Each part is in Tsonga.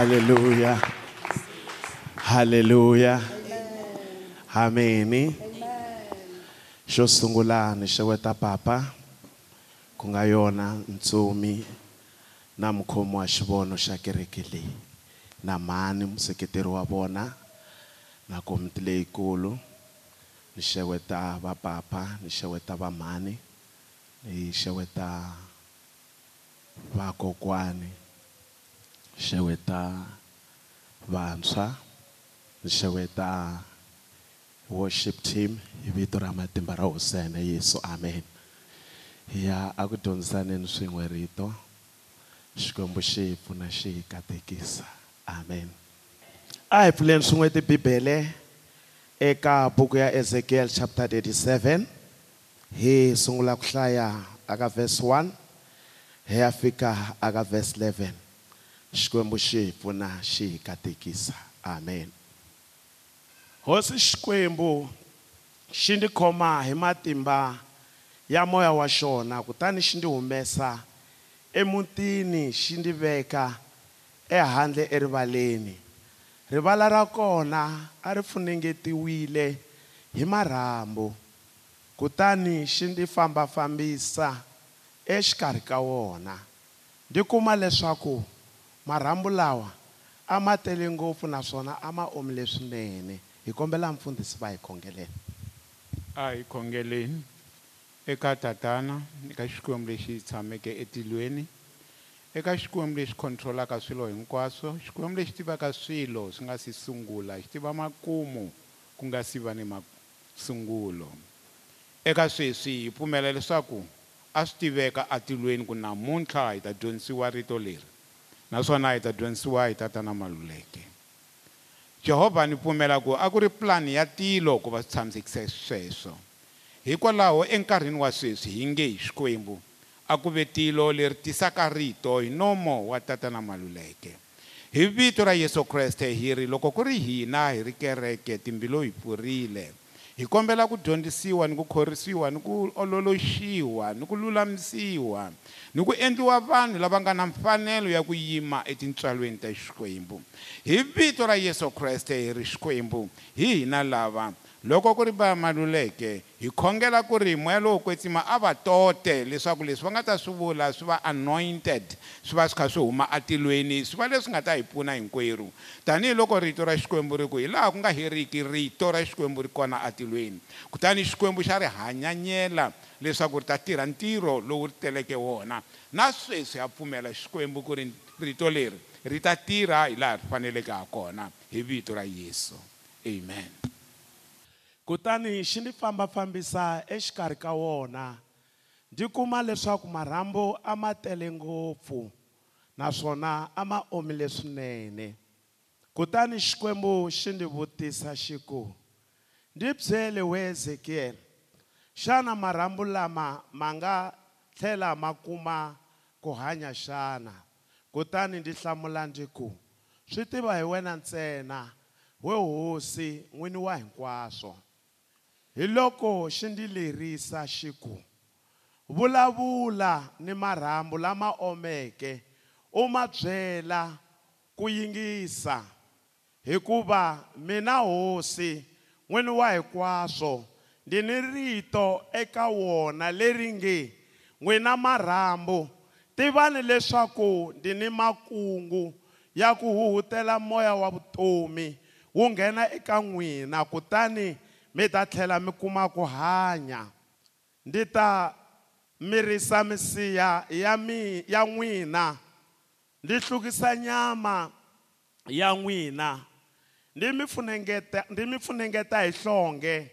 Haleluya. Haleluya. Ameni. Xo sungula ni xeweta papa ku nga yona Ntsumi na mukhomi wa xivono xa kereke leyi na mhani museketeri wa vona na komiti leyikulu ni xeweta va papa ni xeweta va mhani ni xeweta vakokwani xeweta vantshwa ni xeweta worship team hi vito ra matimba ra hosi yesu amen ya a ku dyondzisaneni swin'we rito xikwembu xi hi pfuna xi hi katekisa amen a hi pfuleni swin'we tibibele eka buku ya ezekiel chapter 37 hi sungula ku hlaya aka verse 1 hi ya fika aka verse 11 xikwembu pfuna xi hi katekisa amen hosi xikwembu xi ndzi khoma hi matimba ya moya wa xona kutani xi ndzi humesa emutini xi ndzi veka ehandle erivaleni rivala ra kona a ri funengetiwile hi marhambu kutani xi ndzi fambafambisa exikarhi ka wona ndzi kuma leswaku marhambu lawa a ma tele ngopfu naswona a ma omile swinene hi kombela mfundhisi va hi khongeleni a hi khongeleni eka tatana eka xikwembu lexi tshameke etilweni eka xikwembu lexi khontrolaka swilo hinkwaswo xikwembu lexi tivaka swilo swi nga si sungula xi tiva makumu ku nga si va ni masungulo eka sweswi hi pfumela leswaku a swi tiveka atilweni ku namuntlha hi ta dyondzisiwa rito leri naswona hi ta dyondzisiwa hi na maluleke jehovha ni pfumela ku a ku ri pulani ya tilo ku va swi tshamisekise sweswo hikwalaho enkarhini wa sweswi hi nge hi xikwembu a ku ve tilo leri tisaka rito hi nomo wa na maluleke hi vito ra yesu kreste hi ri loko ku ri hina hi ri kereke timbilu hi pfurile hi kombela ku dyondzisiwa ni ku khorisiwa ni ku ololoxiwa ni ku lulamisiwa ni ku endliwa vanhu lava nga na mfanelo ya ku yima etintswalweni ta xikwembu hi vito ra yesu kreste hi ri xikwembu hi hina lava loko ku ri va maluleke hi khongela ku ri moya lowo kwetsima a va tote leswaku leswi va nga ta swi vula swi va anointed swi va swi kha swi huma atilweni swi va leswi nga ta hi pfuna hinkwerhu tanihiloko rito ra xikwembu ri ku hi laha ku nga heriki rito ra xikwembu ri kona atilweni kutani xikwembu xa ri hanyanyela leswaku ri ta tirha ntirho lowu ri teleke wona na sweswi ha pfumela xikwembu ku ri rito leri ri ta tirha hi laha ri faneleke ha kona hi vito ra yesu amen kutani xi ni fambafambisa exikarhi ka wona ndzi kuma leswaku marhambu a ma tele ngopfu naswona a ma omile swinene kutani xikwembu xi ndzi vutisa xi ku ndzi byele we ezekiyele xana marhambu lama ma nga tlhela ma kuma ku hanya xana kutani ndzi hlamula ndzi ku swi tiva hi wena ntsena we hosi n'wini wa hinkwaswo hi loko xi ndzi lerisa xi ku vulavula ni marhambu lama omeke u ma byela ku yingisa hikuva mina hosi n'wini wa hinkwaswo ndzi ni rito eka wona leri nge n'wina marhambu tivani leswaku ndzi ni makungu ya ku huhutela moya wa vutomi wu nghena eka n'wina kutani mi ta tlhela mi kuma ku hanya ndzi ta mirisa misiya ya mi ya n'wina ndzi hlukisa nyama ya n'wina ndzi mi funengeta ndzi mi funengeta hi hlonge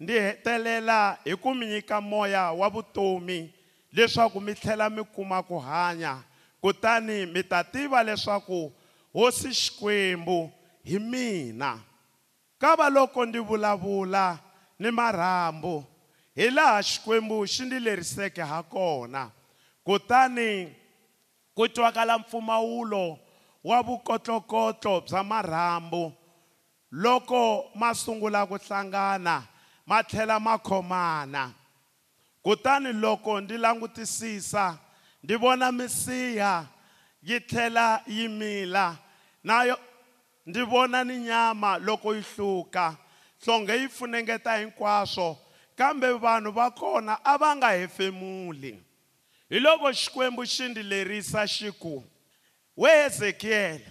ndzi hetelela hi ku mi nyika moya wa vutomi leswaku mi tlhela mi kuma ku hanya kutani mi ta tiva leswaku hosi xikwembu hi mina kava loko ndzi vulavula ni marhambu hilaha xikwembu xi ndzi leriseke ha kona kutani ku twakala mpfumawulo wa vukotlokotlo bya marhambu loko ma sungula ku hlangana ma tlhela ma khomana kutani loko ndzi langutisisa ndzi vona misiha yi tlhela yi mila na ndzi vona ni nyama loko yi hluka nhlonge yi pfunengeta hinkwaswo kambe vanhu va kona a va nga hefemuli hi loko xikwembu xi ndzi lerisa xi ku we hezekiyele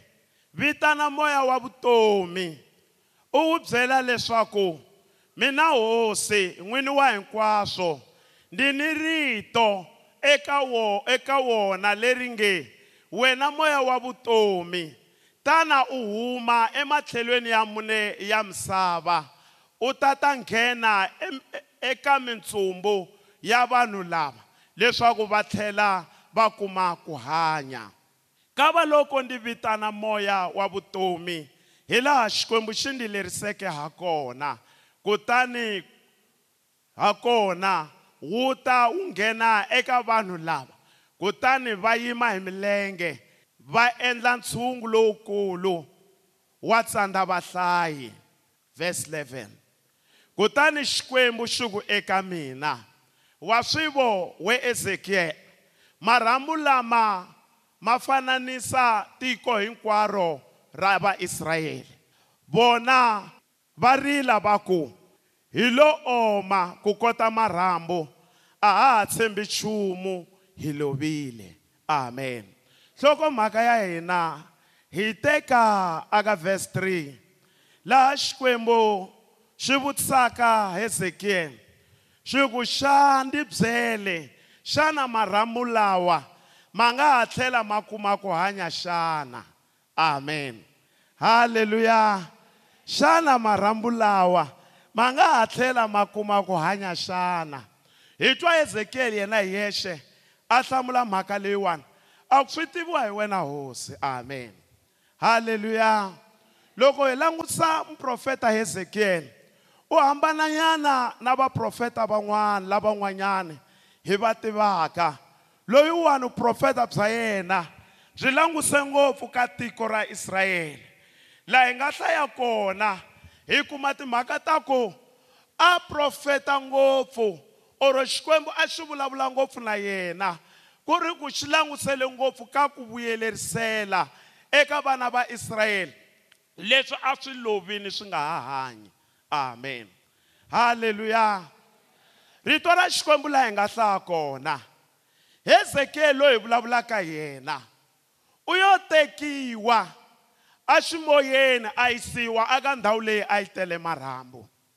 vitana moya wa vutomi u wu byela leswaku mina hosi n'wini wa hinkwaswo ndzi ni rito eka wo eka wona leri nge wena moya wa vutomi tana u huma ematlhelweni ya mune ya misava u ta ta nghena eka mintsumbu ya vanhu lava leswaku va tlhela va kuma ku hanya kava loko ndzi vitana moya wa vutomi hi laha xikwembu xi ndzi leriseke ha kona kutani ha kona wu ta wu nghena eka vanhu lava kutani va yima hi milenge va endla ntshungu lowukulu wa tsandza vahlayi verse 11 kutani xikwembu xi ku eka mina wa swivo we ezekiyele marhambu lama ma fananisa tiko hinkwaro ra vaisrayele vona va rila va ku hi lo oma ku kota marhambu a ha ha tshembi nchumu hi lovile amen nhlokomhaka ya hina hi teka aka verse 3 laha xikwembu xi vutisaka hezekiyele xi ku xa ndzi byele xana marhambu lawa ma nga ha tlhela ma kuma ku hanya xana amen halleluya xana marhambu lawa ma nga ha tlhela ma kuma ku hanya xana hi twa ezekiyeli yena hi yexe a hlamula mhaka leyiwani a swi tiviwa hi wena hosi amen halleluya loko hi langutisa muprofeta hezekiyele u hambananyana na vaprofeta van'wana lavan'wanyana hi va tivaka loyi wani vuprofeta bya yena byi languse ngopfu ka tiko ra israyele laha hi nga hlaya kona hi kuma timhaka ta ku a profeta ngopfu oro xikwembu a xi vulavula ngopfu na yena ku ri ku xi langutisele ngopfu ka ku vuyelerisela eka vana va Israyele leswi a swi lovini swi nga ha hanyi amen halleluya rito ra xikwembu laha hi nga hlaya kona hezekiya loyi vulavulaka yena u yo tekiwa aximoyeni a yisiwa aka ndhawu leyi a yi tele marhambu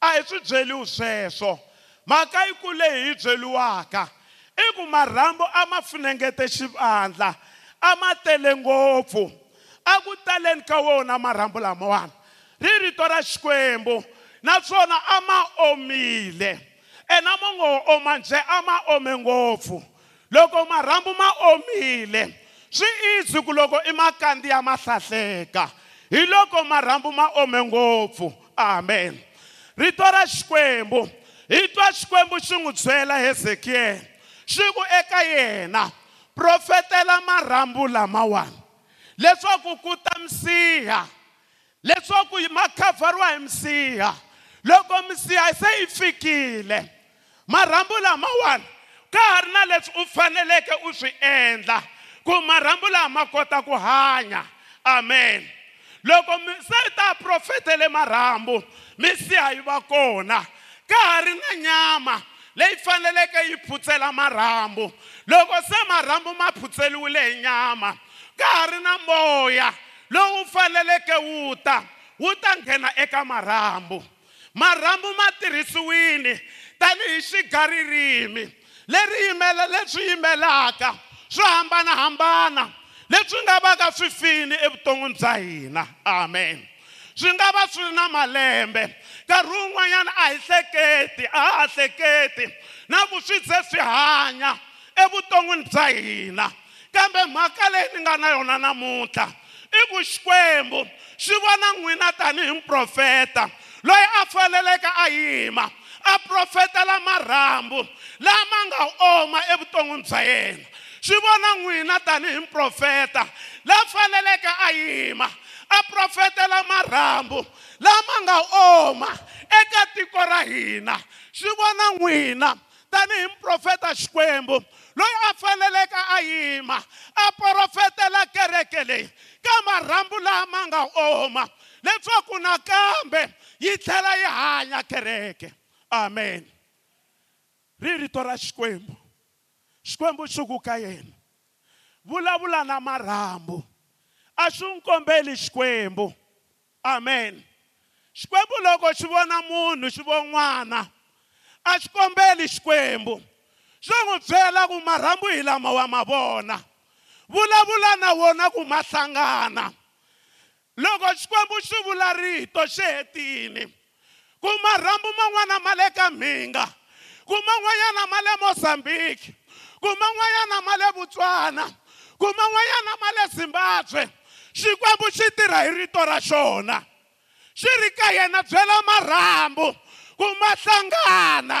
a hi swi byeliwi sweswo mhaka yi ku leyi hi byeliwaka i ku marhambu a ma funengete xivandla a ma tele ngopfu a ku taleni ka wona marhambu lamawani ri rito ra xikwembu naswona a ma omile ene a ma ngo oma njhe a ma ome ngopfu loko marhambu ma omile swi izi ku loko i makandzi ya ma hlahleka hi loko marhambu ma ome ngopfu amen rito ra xikwembu hi twa xikwembu xi n'wi byela hezekiyele xi ku eka yena profetela marhambu lamawani leswaku ku ta misiha leswaku ma khavhariwa hi misiha loko misiha se yi fikile marhambu lamawani ka ha ri na leswi u faneleke u swi endla ku marhambu laha ma kota ku hanya amen loko se ta profetele marhambu misiha yi va kona ka ha ri na nyama leyi faneleke yi phutsela marhambu loko se marhambu ma phutseliwile hi nyama ka ha ri na moya lowu faneleke wu ta wu ta nghena eka marhambu marhambu ma tirhisiwile tanihi xigaririmi leri yimela leswi yimelaka swo hambanahambana leswi nga va ka swi fini evuton'wini bya hina amen swi nga va swi ri na malembe nkarhi wun'wanyana a hi hleketi a ha hleketi na ku swi ze swi hanya evuton'wini bya hina kambe mhaka leyi ni nga na yona namuntlha i ku xikwembu xi vona n'wina tanihi mprofeta loyi a faneleke a yima a profeta lamarhambu lama nga oma evuton'wini bya yena xi vona n'wina tanihi mprofeta la faneleke a yima a profeta lamarhambu lama nga oma eka tiko ra hina xi vona n'wina tanihi muprofeta xikwembu loyi a faneleke a yima a porofetela kereke leyi ka marhambu lama nga oma leswaku nakambe yi tlhela yi hanya kereke amen ri rito ra xikwembu xikwembu xi ku ka yena vulavula na marhambu a swi n'wi kombeli xikwembu amen xikwembu loko xi vona munhu xi vo n'wana a xi kombeli xikwembu swo n'wi byela ku marhambu hi lama wa mavona vulavula na wona ku ma hlangana loko xikwembu xi vula rito xi hetini ku marhambu man'wana ma le ka mhinga ku man'wanyana ma le mozambiki ku man'wanyana ma le botswana ku man'wanyana ma le zimbabwe xikwembu xi tirha hi rito ra xona xi ri ka yena byela marhambu ku ma hlangana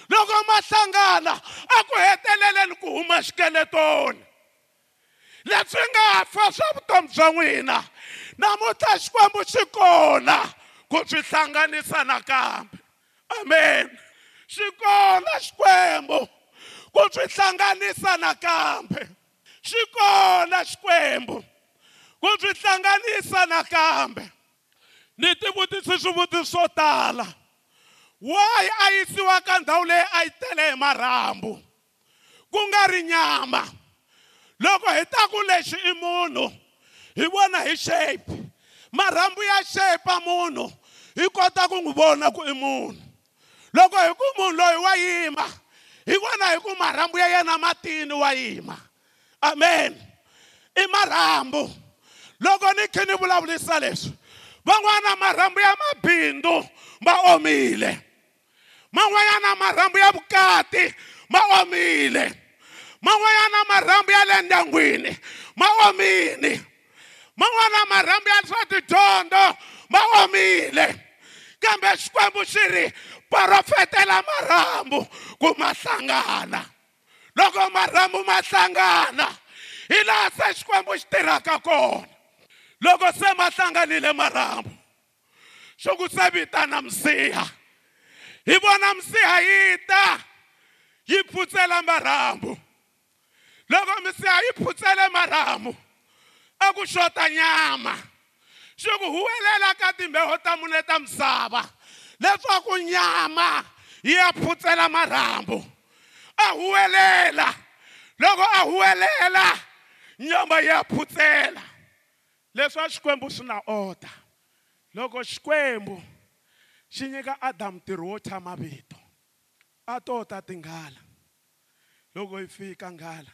loko ma hlangana aku heteleleni ku huma xikeletoni leswi nga fa swa vutomi bya n'wina namuntlha xikwembu xi kona ku swi hlanganisa nakambe amen xi kona xikwembu ku swi hlanganisa nakambe xi kona xikwembu ku byi hlanganisa nakambe ni ti vutisi swivutiso swo tala wayi a yisiwa ka ndhawu leyi a yi tele hi marhambu ku nga ri nyama loko hi ta ku lexi i munhu hi vona hi shape marhambu ya shape munhu hi kota ku n'wi vona ku i munhu loko hi ku munhu loyi wa yima hi vona hi ku marhambu ya yena matini wa yima amen i marhambu loko ni khi ni vulavurisa leswi van'wana marhambu ya mabindzu ma omile man'wanyana marhambu ya vukati ma omile man'wanyana marhambu ya le ndyangwini ma omile man'wana marhambu ya swa tidyondzo ma omile kambe xikwembu xi ri profetela marhambu ku ma hlangana loko marhambu ma hlangana hi laha se xikwembu xi tirhaka kona loko se ma hlanganile marhambu swo ku se vitana misiha hi vona misiha yi ta yi pfutsela marhambu loko misiha yi pfutsele marhambu a ku xota nyama swi ku huwelela ka timbeho ta mune ta misava leswaku nyama yi ya pfutsela marhambu a huwelela loko a huwelela nyama yi ya pfutsela leswi a xikwembu swi na order loko xikwembu xi nyika adamu ntirho wo tshama vito a tota tinghala loko yi fika nghala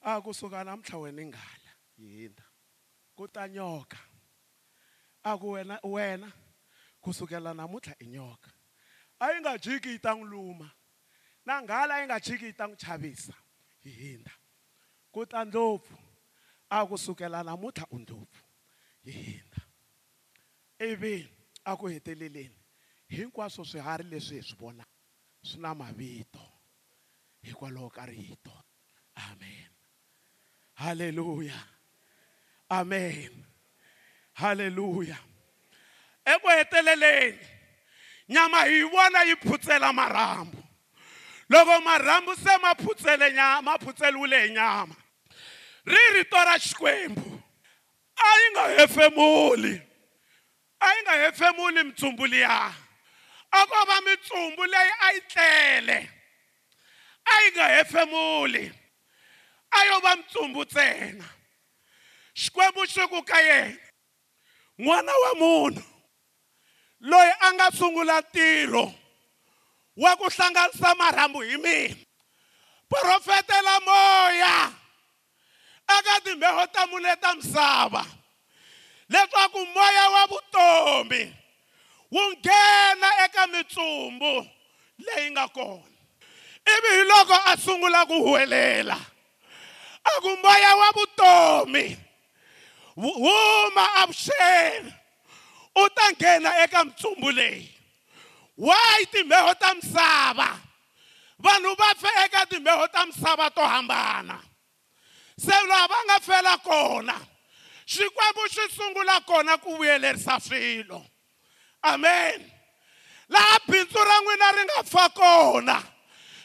a ku suka namuntlha wena nghala hina ku ta nyoka a ku wena wena kusukela namuntlha i nyoka a yi nga jiki yi ta n'wi luma na nghala yi nga jiki yi ta n'wi chavisa hi hindza ku ta ndlopfu a ku sukela namuntlha u ndlopfu hi hina ivi a ku heteleleni hinkwaswo swiharhi leswi hi swi vonaka swi na mavito hikwalaho ka rito amen halleluya amen halleluya eku heteleleni nyama hi vona yi phutsela marhambu loko marhambu se ma phutsele nyama ma phutseliwile hi nyama ri rito ra xikwembu a yi nga hefemuli a yi nga hefemuli mitsumbu liya a ko va mitsumbu leyi a yi tlele a yi nga hefemuli a yo va mitsumbu ntsena xikwembu xi ku ka yena n'wana wa munhu loyi a nga sungula ntirho wa ku hlanganisa marhambu hi mina profetela moya aka timbeho ta mune ta misava leswaku moya wa vutomi wu nghena eka mitsumbu leyi nga kona ivi hi loko a sungula ku huwelela a ku moya wa vutomi huma avuxeni u ta nghena eka mitsumbu leyi wayi timbeho ta misava vanhu va fe eka timbeho ta misava to hambana se laha va nga fela kona xikwembu xi sungula kona ku vuyelerisa swilo amen laha bindzu ra n'wina ri nga fa kona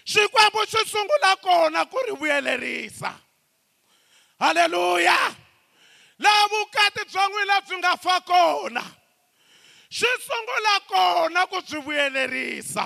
xikwembu xi sungula kona ku ri vuyelerisa halleluya laha vukati bya n'wina byi nga fa kona xi sungula kona ku byi vuyelerisa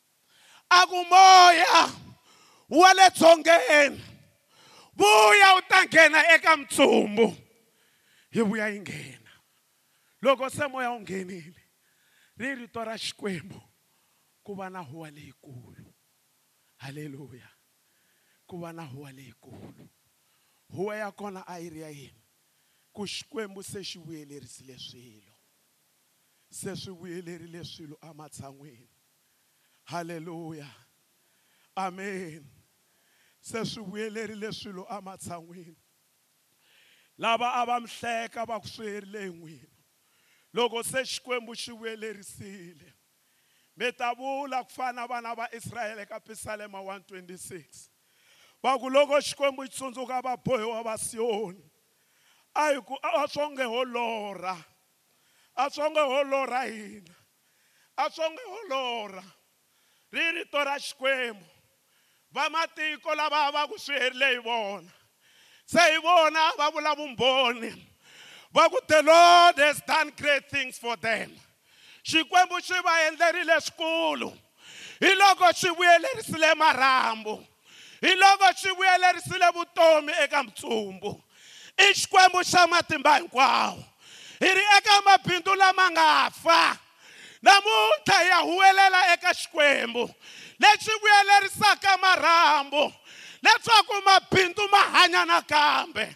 a ku moya wa le dzongeni vuya u ta nghena eka mtsumbu yi vuya yi nghena loko se moya wu nghenile ri rito ra xikwembu ku va na huwa leyikulu halleluya ku va na huwa leyikulu huwa ya kona a yi ri ya yini ku xikwembu se xi vuyelerisile swilo se swi vuyelerile swilo ematshan'wini halleluya amen se swi vuyelerile swilo ematshan'wini lava a va mihleka va ku swi herile hi n'wina loko se xikwembu xi vuyelerisile mi ta vula ku fana na vana va israyele ka pisalema 126 va ku loko xikwembu xi tsundzuka va bohiwa va siyoni a hi ku a swo nge holorha a swo nge holorha hina a swo nge holorha ri rito ra xikwembu va matiko lava va ku swi herile hi vona se hi vona va vula vumbhoni va ku the lord has done great things for them xikwembu xi va endlerile swikulu hi loko xi vuyelerisile marhambu hi loko xi vuyelerisile vutomi eka mtsumbu i xikwembu xa matimba hinkwawo hi ri eka mabindzu lama nga fa namuntlha ya huwelela eka xikwembu lexi vuyelerisaka marhambu leswaku mabindzu ma hanya nakambe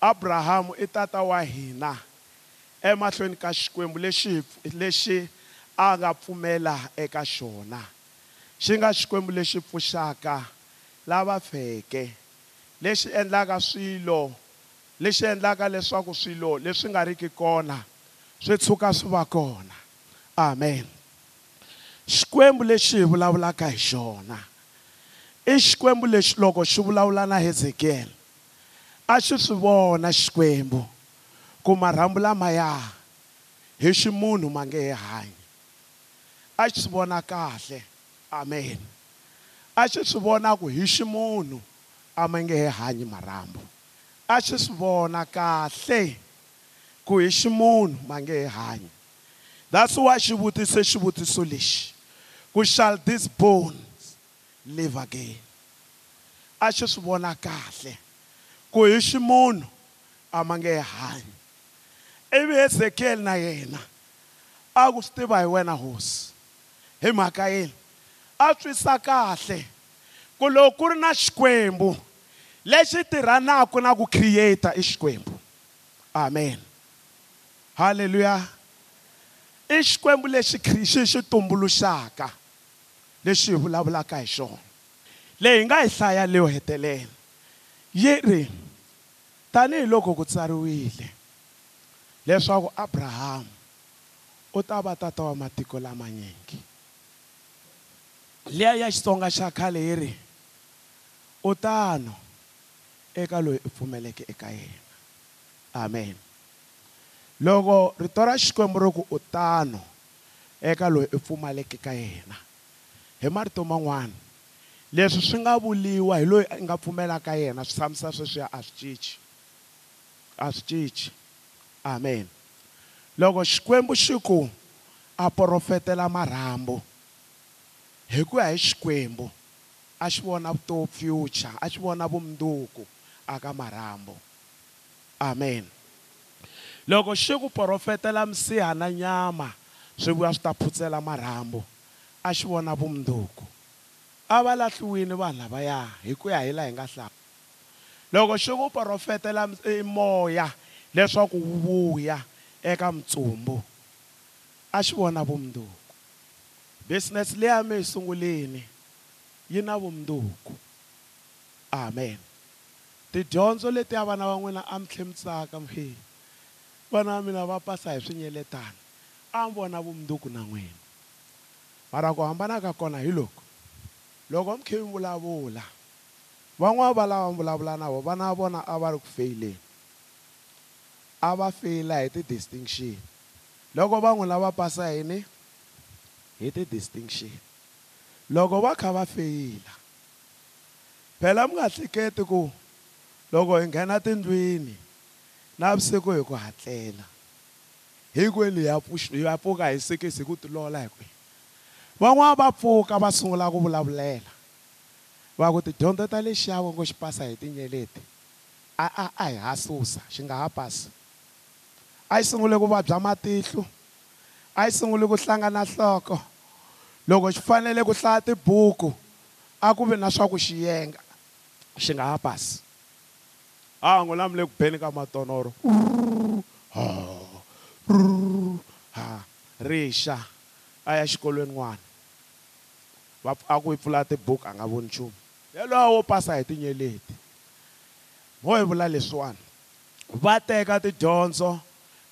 abrahamu i e tata wa hina emahlweni ka xikwembu lexi lexi a nga pfumela eka xona xi nga xikwembu lexi pfuxaka lava feke lexi endlaka swilo lexi endlaka leswaku swilo leswi nga riki kona swi tshuka swi va kona amen xikwembu lexi hi vulavulaka hi xona i xikwembu lexi loko xi vulavula na hezekiyele a xi swi vona xikwembu ku marhambu lamaya hi ximunhu ma nge he hanyi a xi swi vona kahle amen a xi swi vona ku hi ximunhu a ma nge he hanyi marhambu a xi swi vona kahle ku hi ximunhu ma nge he hanyi that's why xi vutise xivutiso lexi ku shall this bones live again a xi swi vona kahle ku hi ximunhu a ma nge hanyi ivi hezekiyeli na yena a ku swi tiva hi wena hosi hi mhaka yini a twisa kahle ku loko ku ri na xikwembu lexi tirhanaka na ku creator i xikwembu amen halleluya i xikwembu lexi xi xi tumbuluxaka lexi hi vulavulaka hi xona leyi nga hi hlaya leyo hetelela yi ri tanihiloko ku tsariwile leswaku abrahamu u ta va tata wa matiko lamanyingi liya ya xitsonga xa khale yi ri u tano eka loyi u pfumeleke eka yena amen loko rito ra xikwembu ri ku u tano eka loyi u pfumaleke ka yena hi marito man'wana leswi swi nga vuliwa hi loyi a nga pfumelaka yena swi tshamisa sweswiya a swi cinci a swi cinci amen loko xikwembu xi ku a porofetela marhambu hi ku ya hi xikwembu a xi vona vutomi future a xi vona vumundzuku aka marhambu amen loko xi ku porofetela misiha na nyama swi vuya swi ta phutsela marhambu a xi vona vumundzuku a va lahliwile vanhu lavaya hi ku ya hi laha hi nga hlaya loko xi ku porofetela i e moya leswaku wu vuya eka mutsumbu a xi vona vumundzuku business leya mi yi sungulini yi na vumundzuku amen tidyondzo leti ya vana va n'wina a mi tlhe mi tsaka mhe vana va mina va pasa hi swinyeletana a mi vona vumundzuku na n'wina mara ku hambana ka kona hi loko loko mi khe mi vulavula van'wana valava vulavula na vo vana va vona a va ri ku feyileni a va feyila hi ti-distinction loko va n'wi lava pasa yini hi ti-distinction loko va kha va feyila phela mi nga hleketi ku loko hi nghena tindlwini navusiku hi ku hatlela hinkwenu hi ya pfuka hi sikisi hi ku tilola hinkwenu van'wana va pfuka va sungula ku vulavulela va ku tidyondzo ta le xavo ngo xi pasa hi tinyeleti a a a hi ha susa xi nga ha pasi a yi sungule ku vabya matihlo a yi sungule ku hlangana nhloko loko xi fanele ku hlaya tibuku a ku vi na swa ku xi yenga xi nga ha pasi a ngo lamule ku beni ka matonoro ha rixa a ya xikolweni n'wana a ku yi pfula tibuku a nga voni nchumu lolowa wo pasa hi tinyeleti mo hi vula leswiwani va teka tidyondzo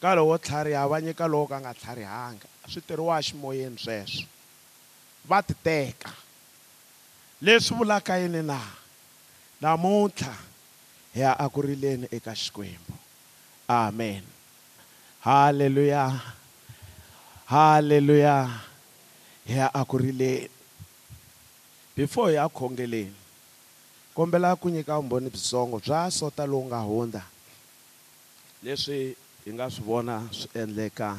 ka lowo tlhariha va nyika lowo ka nga tlharihanga swi tirhiwa ximoyeni sweswo va ti teka leswi vulaka yini na namuntlha hi ya aku rileni eka xikwembu amen halleluya halleluya hi ya aku rileni before hi ya khongeleni kombela ku nyika vumbhoni byitsongo bya sota lowu nga hundza leswi hi nga swi vona swi endleka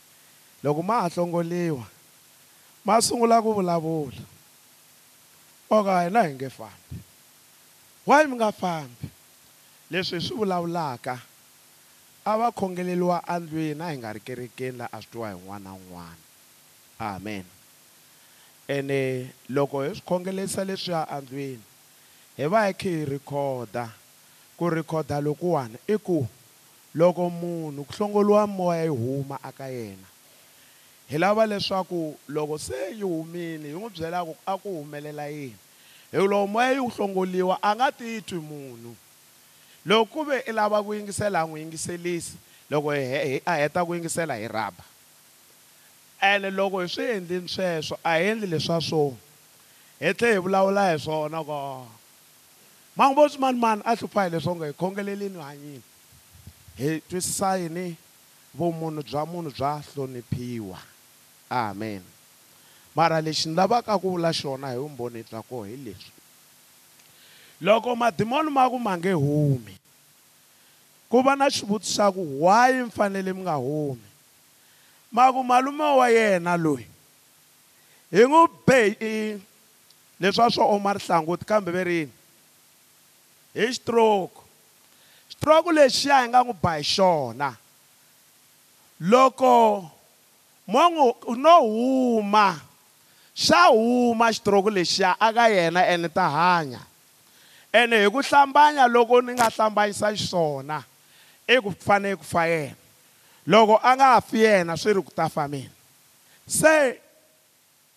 loko ma ha hlongoliwa ma sungula ku vulavula oka hina hi nge fambi why mi nga fambi leswi hi swi vulavulaka a va khongeleliwa andlwini a hi nga ri kerekeni laha a swi twiwa hi n'wana na un'wana amen ene loko hi swi khongelisa leswiya andlwini hi va hi kha hi rhikhoda ku rhikhoda lokuwani i ku loko munhu ku hlongoliwa moya yi huma aka yena hi lava leswaku loko se yi humile hi n'wi byela ku a ku humelela yini hi loko moya yi hlongoliwa a nga titwi munhu loko ku ve i lava ku yingisela a n'wi yingiselisi loko a heta ku yingisela hi raba ene loko hi swi endlini sweswo a hi endli leswa swo hi tlhe hi vulavula hi swona kona ma ngo vo swi manimani a hlupha hi leswi u nga hi khongeleleni u hanyini hi twisisa yini vumunhu bya munhu bya hloniphiwa amen mara lexi ni lavaka ku vula xona hi vumbhoni bya koho hi leswi loko madimoni ma ku ma nge humi ku va na xivutiso xa ku why mi fanele mi nga humi ma ku malume wa yena loyi hi n'wi be leswi a swo oma rihlangoti kambe verini hi stroke stroke lexiya hi nga n'wi ba hi xona loko mongo no huma xa huma stroke lexiya aka yena ene ta hanya ene hi ku hlambanya loko ni nga hlambanyisa xiswona i ku fanele ku fa yena loko a nga fi yena swi ri ku ta fa mina se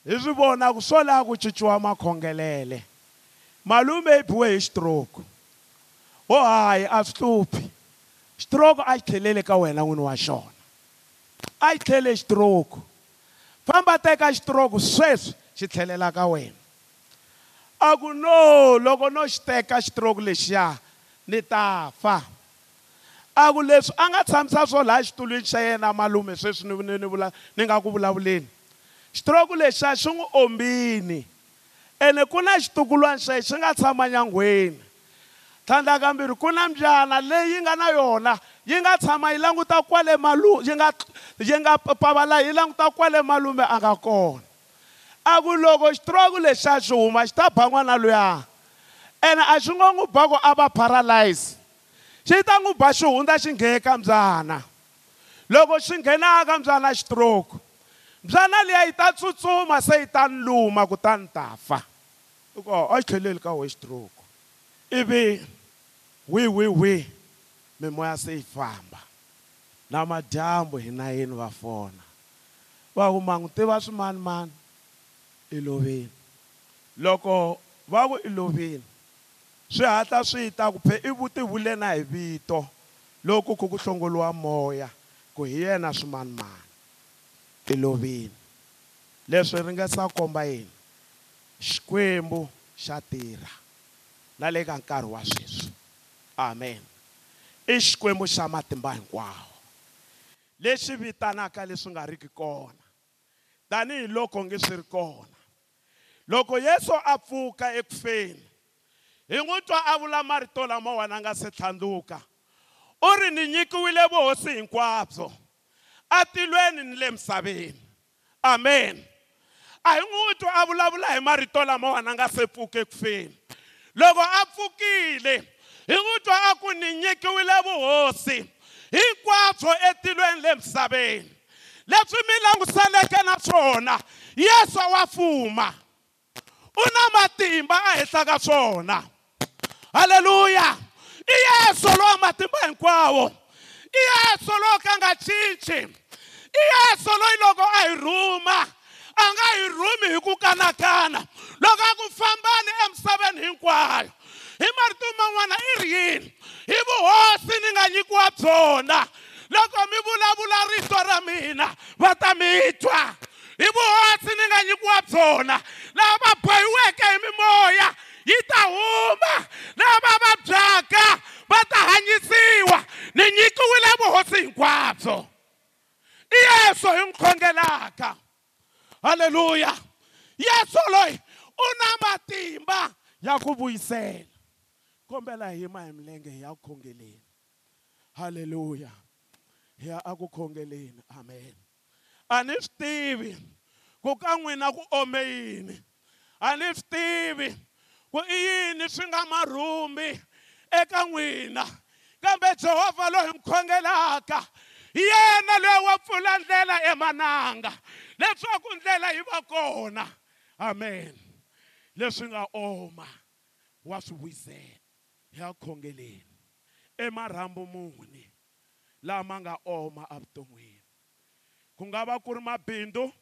hi swi vona ku swo laha ku cinciwa makhongelele malume i biwe hi stroke ho hayi a swi hluphi xitiroko a xi tlheleli ka wena n'wini wa xona a xi tlhele xitiroko famba teka xitiroko sweswi xi tlhelela ka wena a ku no loko no xi teka xitiroko lexiya ni ta fa a ku leswi a nga tshamisa swo laha xitulwini xa yena malume sweswi ni ni ni vula ni nga ku vulavuleni xitiroko lexiya xi n'wi ombini ene ku na xitukulwana xexi xi nga tshama nyangweni tlhandla kambirhi ku na mbyana leyi nga na yona yi nga tshama yi languta kwale malume yi nga yi nga pavala yi languta kwale malume a nga kona a ku loko xitiroko lexi xa xi huma xi ta ba n'wana luya ene a xi ngo n'wi ba ku a va paralyze xi ta n'wi ba xi hundza xi nghene ka mbyana loko xi nghenaka ka mbyana xitiroko mbyana liya yi ta tsutsuma se yi ta ni luma kutani ta fa a xi tlheleli ka wehe xitiroko ivi wihi wihi wihi mimoya se yi famba na madyambu hi nayini va fona va huma n'wi tiva swimanimani i lovini loko va ku i lovini swi hatla swi ta ku phe i vutivulena hi vito loko ku ku hlongoliwa moya ku hi yena swimanimani i lovini leswi ri nga sa komba yini xikwembu xa tirha na le ka nkarhi wa sweswi amen i xikwembu xa matimba hinkwawo lexi vitanaka leswi nga riki kona tanihiloko nge swi ri kona loko yesu a pfuka ekufeni hi n'wi twa a vula marito lamawani a nga se tlhandluka u ri ni nyikiwile vuhosi hinkwabyo atilweni ni le misaveni amen a hi n'wi twa a vulavula hi marito lamawani a nga se pfuka ekufeni loko a pfukile hi n'wi twa a ku ni nyikiwile vuhosi hinkwabyo etilweni le misaveni leswi mi langusaneke na swona yesu wa fuma u na matimba ehenhla ka swona halleluya i yesu lowa matimba hinkwawo i yesu lowo ka nga cinci i yesu loyi loko a hi rhuma a nga hi rhumi hi ku kanakana loko a ku fambani emisaveni hinkwayo hi marito man'wana i rini hi vuhosi ni nga nyikiwa byona loko mi vulavula rito ra mina va ta mi twa hi vuhosi ni nga nyikiwa byona lava bohiweke hi mimoya yi ta huma lava vabyaka va ta hanyisiwa ni nyikiwile vuhosi hinkwabyo i Yeso hi n'wi khongelaka halleluya yesu loyi u na matimba ya ku vuyisela kombela hi yima hi milenge hi ya ku khongeleni halleluya hi ya aku khongeleni amen a ni swi tivi ku ka n'wina ku ome yini a ni swi tivi ku i yini swi nga marhumbi eka n'wina kambe jehovha loyi mi khongelaka hi yena loyi wa pfula ndlela emananga leswaku ndlela yi va kona amen leswi nga oma wa swi wisela hi ya khongeleni emarhambu muni lama nga oma avuton'wini ku nga va ku ri mabindzu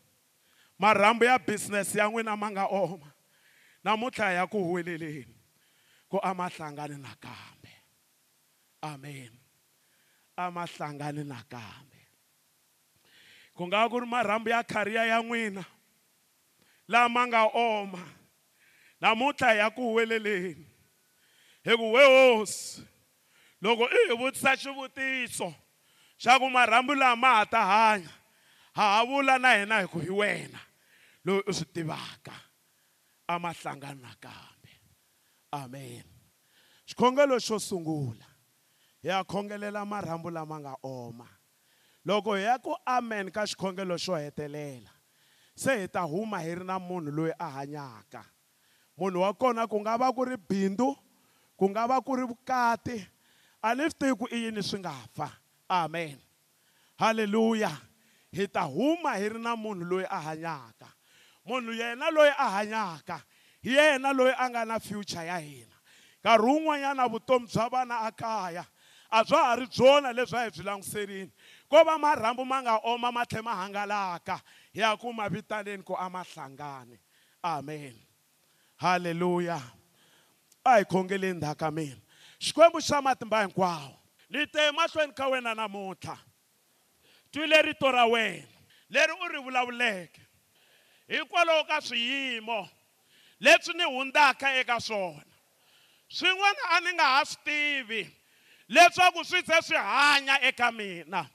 marhambu ya business ya n'wina ma nga oma namuntlha ya ku huweleleni ku a ma hlangani nakambe amen a ma hlangani nakambe ku nga ku ri marhambu ya khariya ya n'wina lama nga oma namuntlha ya ku huweleleni hi ku we hosi loko i hi vutisa xivutiso xa ku marhambu lama ha ta hanya ha ha vula na hina hi ku hi wena loyi u swi tivaka a ma hlangana nakambe amen xikhongelo xo sungula hi ya khongelela marhambu lama nga oma loko hi ya ku amen ka xikhongelo xo hetelela se hi ta huma hi ri na munhu loyi a hanyaka munhu wa kona ku nga va ku ri bindzu ku nga va ku ri vukati a ni swi tivi ku i yini swi nga fa amen halleluya hi ta huma hi ri na munhu loyi a hanyaka munhu yena loyi a hanyaka hi yena loyi a nga na future ya hina nkarhi wun'wanyana vutomi bya vana a kaya a bya ha ri byona leswi a hi byi languserile ko va marhambu ma nga oma ma tlhe ma hangalaka hi ya ku mavitaneni ku a ma hlangani amen halleluya a hi khongeleni ndhaka mina xikwembu xa matimba hinkwawo ni te emahlweni ka wena namuntlha twile rito ra wena leri u ri vulavuleke hikwalaho ka swiyimo leswi ni hundzaka eka swona swin'wana a ni nga ha swi tivi leswaku swi ze swi hanya eka mina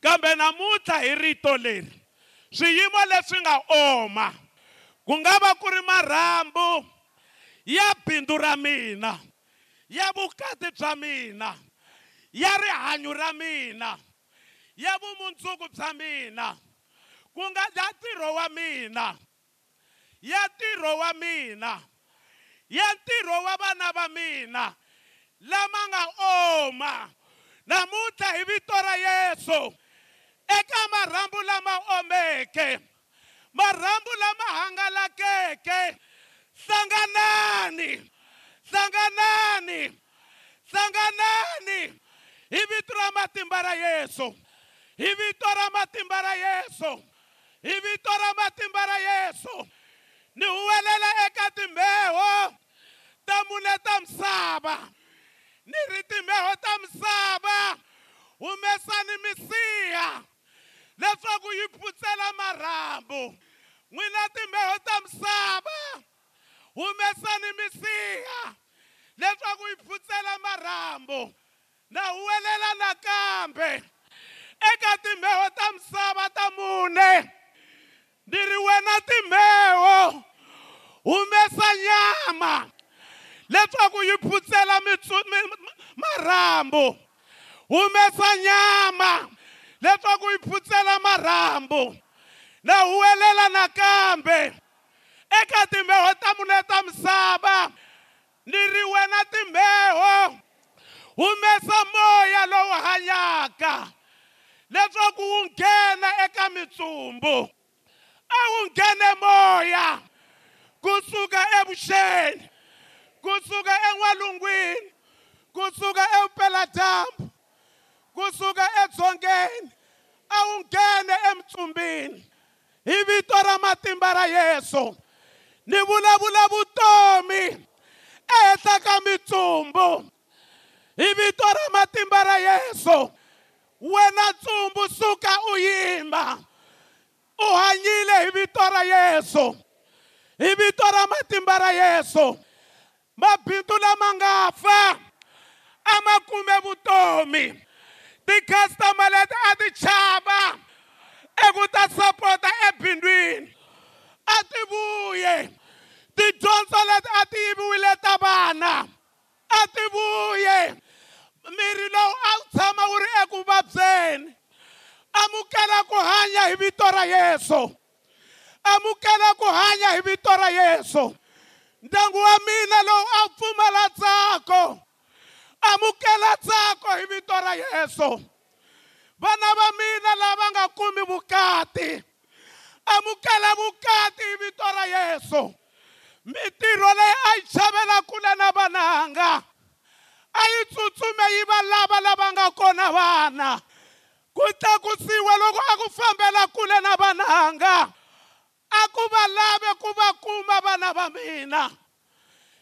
kambe namuntlha hi rito leri swiyimo leswi nga oma ku nga va ku ri marhambu ya bindzu ra mina ya vukati bya mina ya rihanyo ra mina ya vumundzuku bya mina ku nga ya ntirho wa mina ya ntirho wa mina ya ntirho wa vana va mina lama nga oma namuntlha hi vito ra yesu eka marhambu lama omeke marhambu lama hangalakeke sanganani sanganani sanganani hi vito ra matimba ra yesu hi vito ra matimba ra yesu hi vito ra matimba ra yesu ni huwelela eka timbeho ta mune ta misava ni ri timbeho ta misava humesani misiha leswaku yi pfutsela marhambu n'wina timbeho ta misava humesani misiha leswaku yi phutsela marhambu na huwelela nakambe eka timheho ta misava ta mune ni ri wena timheho humesa nyama leswaku yi phutsela marhambu humesa nyama leswaku yi phutsela marhambu na huwelela nakambe eka timbeho ta mune ta misava ni ri wena timbeho humesa moya lowu hanyaka leswaku wu nghena eka mitsumbu a wu nghene moya kusuka evuxeni kusuka en'walungwini kusuka evupeladyambu kusuka edzongeni a wu nghene emtsumbini hi vito ra matimba ra yesu ni vulavula vutomi ehenhla ka mitsumbu hi vito ra matimba ra yesu wena ntsumbu suka u yimba u hanyile hi vito ra yesu hi vito ra matimba ra yesu mabindzu lama nga fa a ma kume vutomi tikhastama leti a ti chava eku ta sapota ebindwini a ti vuye tidyondzo leti a ti yiviwile ta vana a ti vuye miri lowu a wu tshama wu ri eku vabyeni amukela ku hanya hi vito ra yesu amukela ku hanya hi vito ra yesu ndyangu wa mina lowu a wu pfumala tsako amukela tsako hi vito ra yesu vana va mina lava nga kumi vukati amukela vukati hi vito ra yesu mintirho leyi a yi xavela kule na vananga a yi tsutsumi yi va lava lava nga kona vana ku tlakusiwa loko a ku fambela kule na vananga a ku va lave ku va kuma vana va mina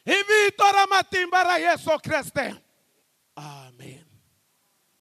hi vito ra matimba ra yesu kreste amen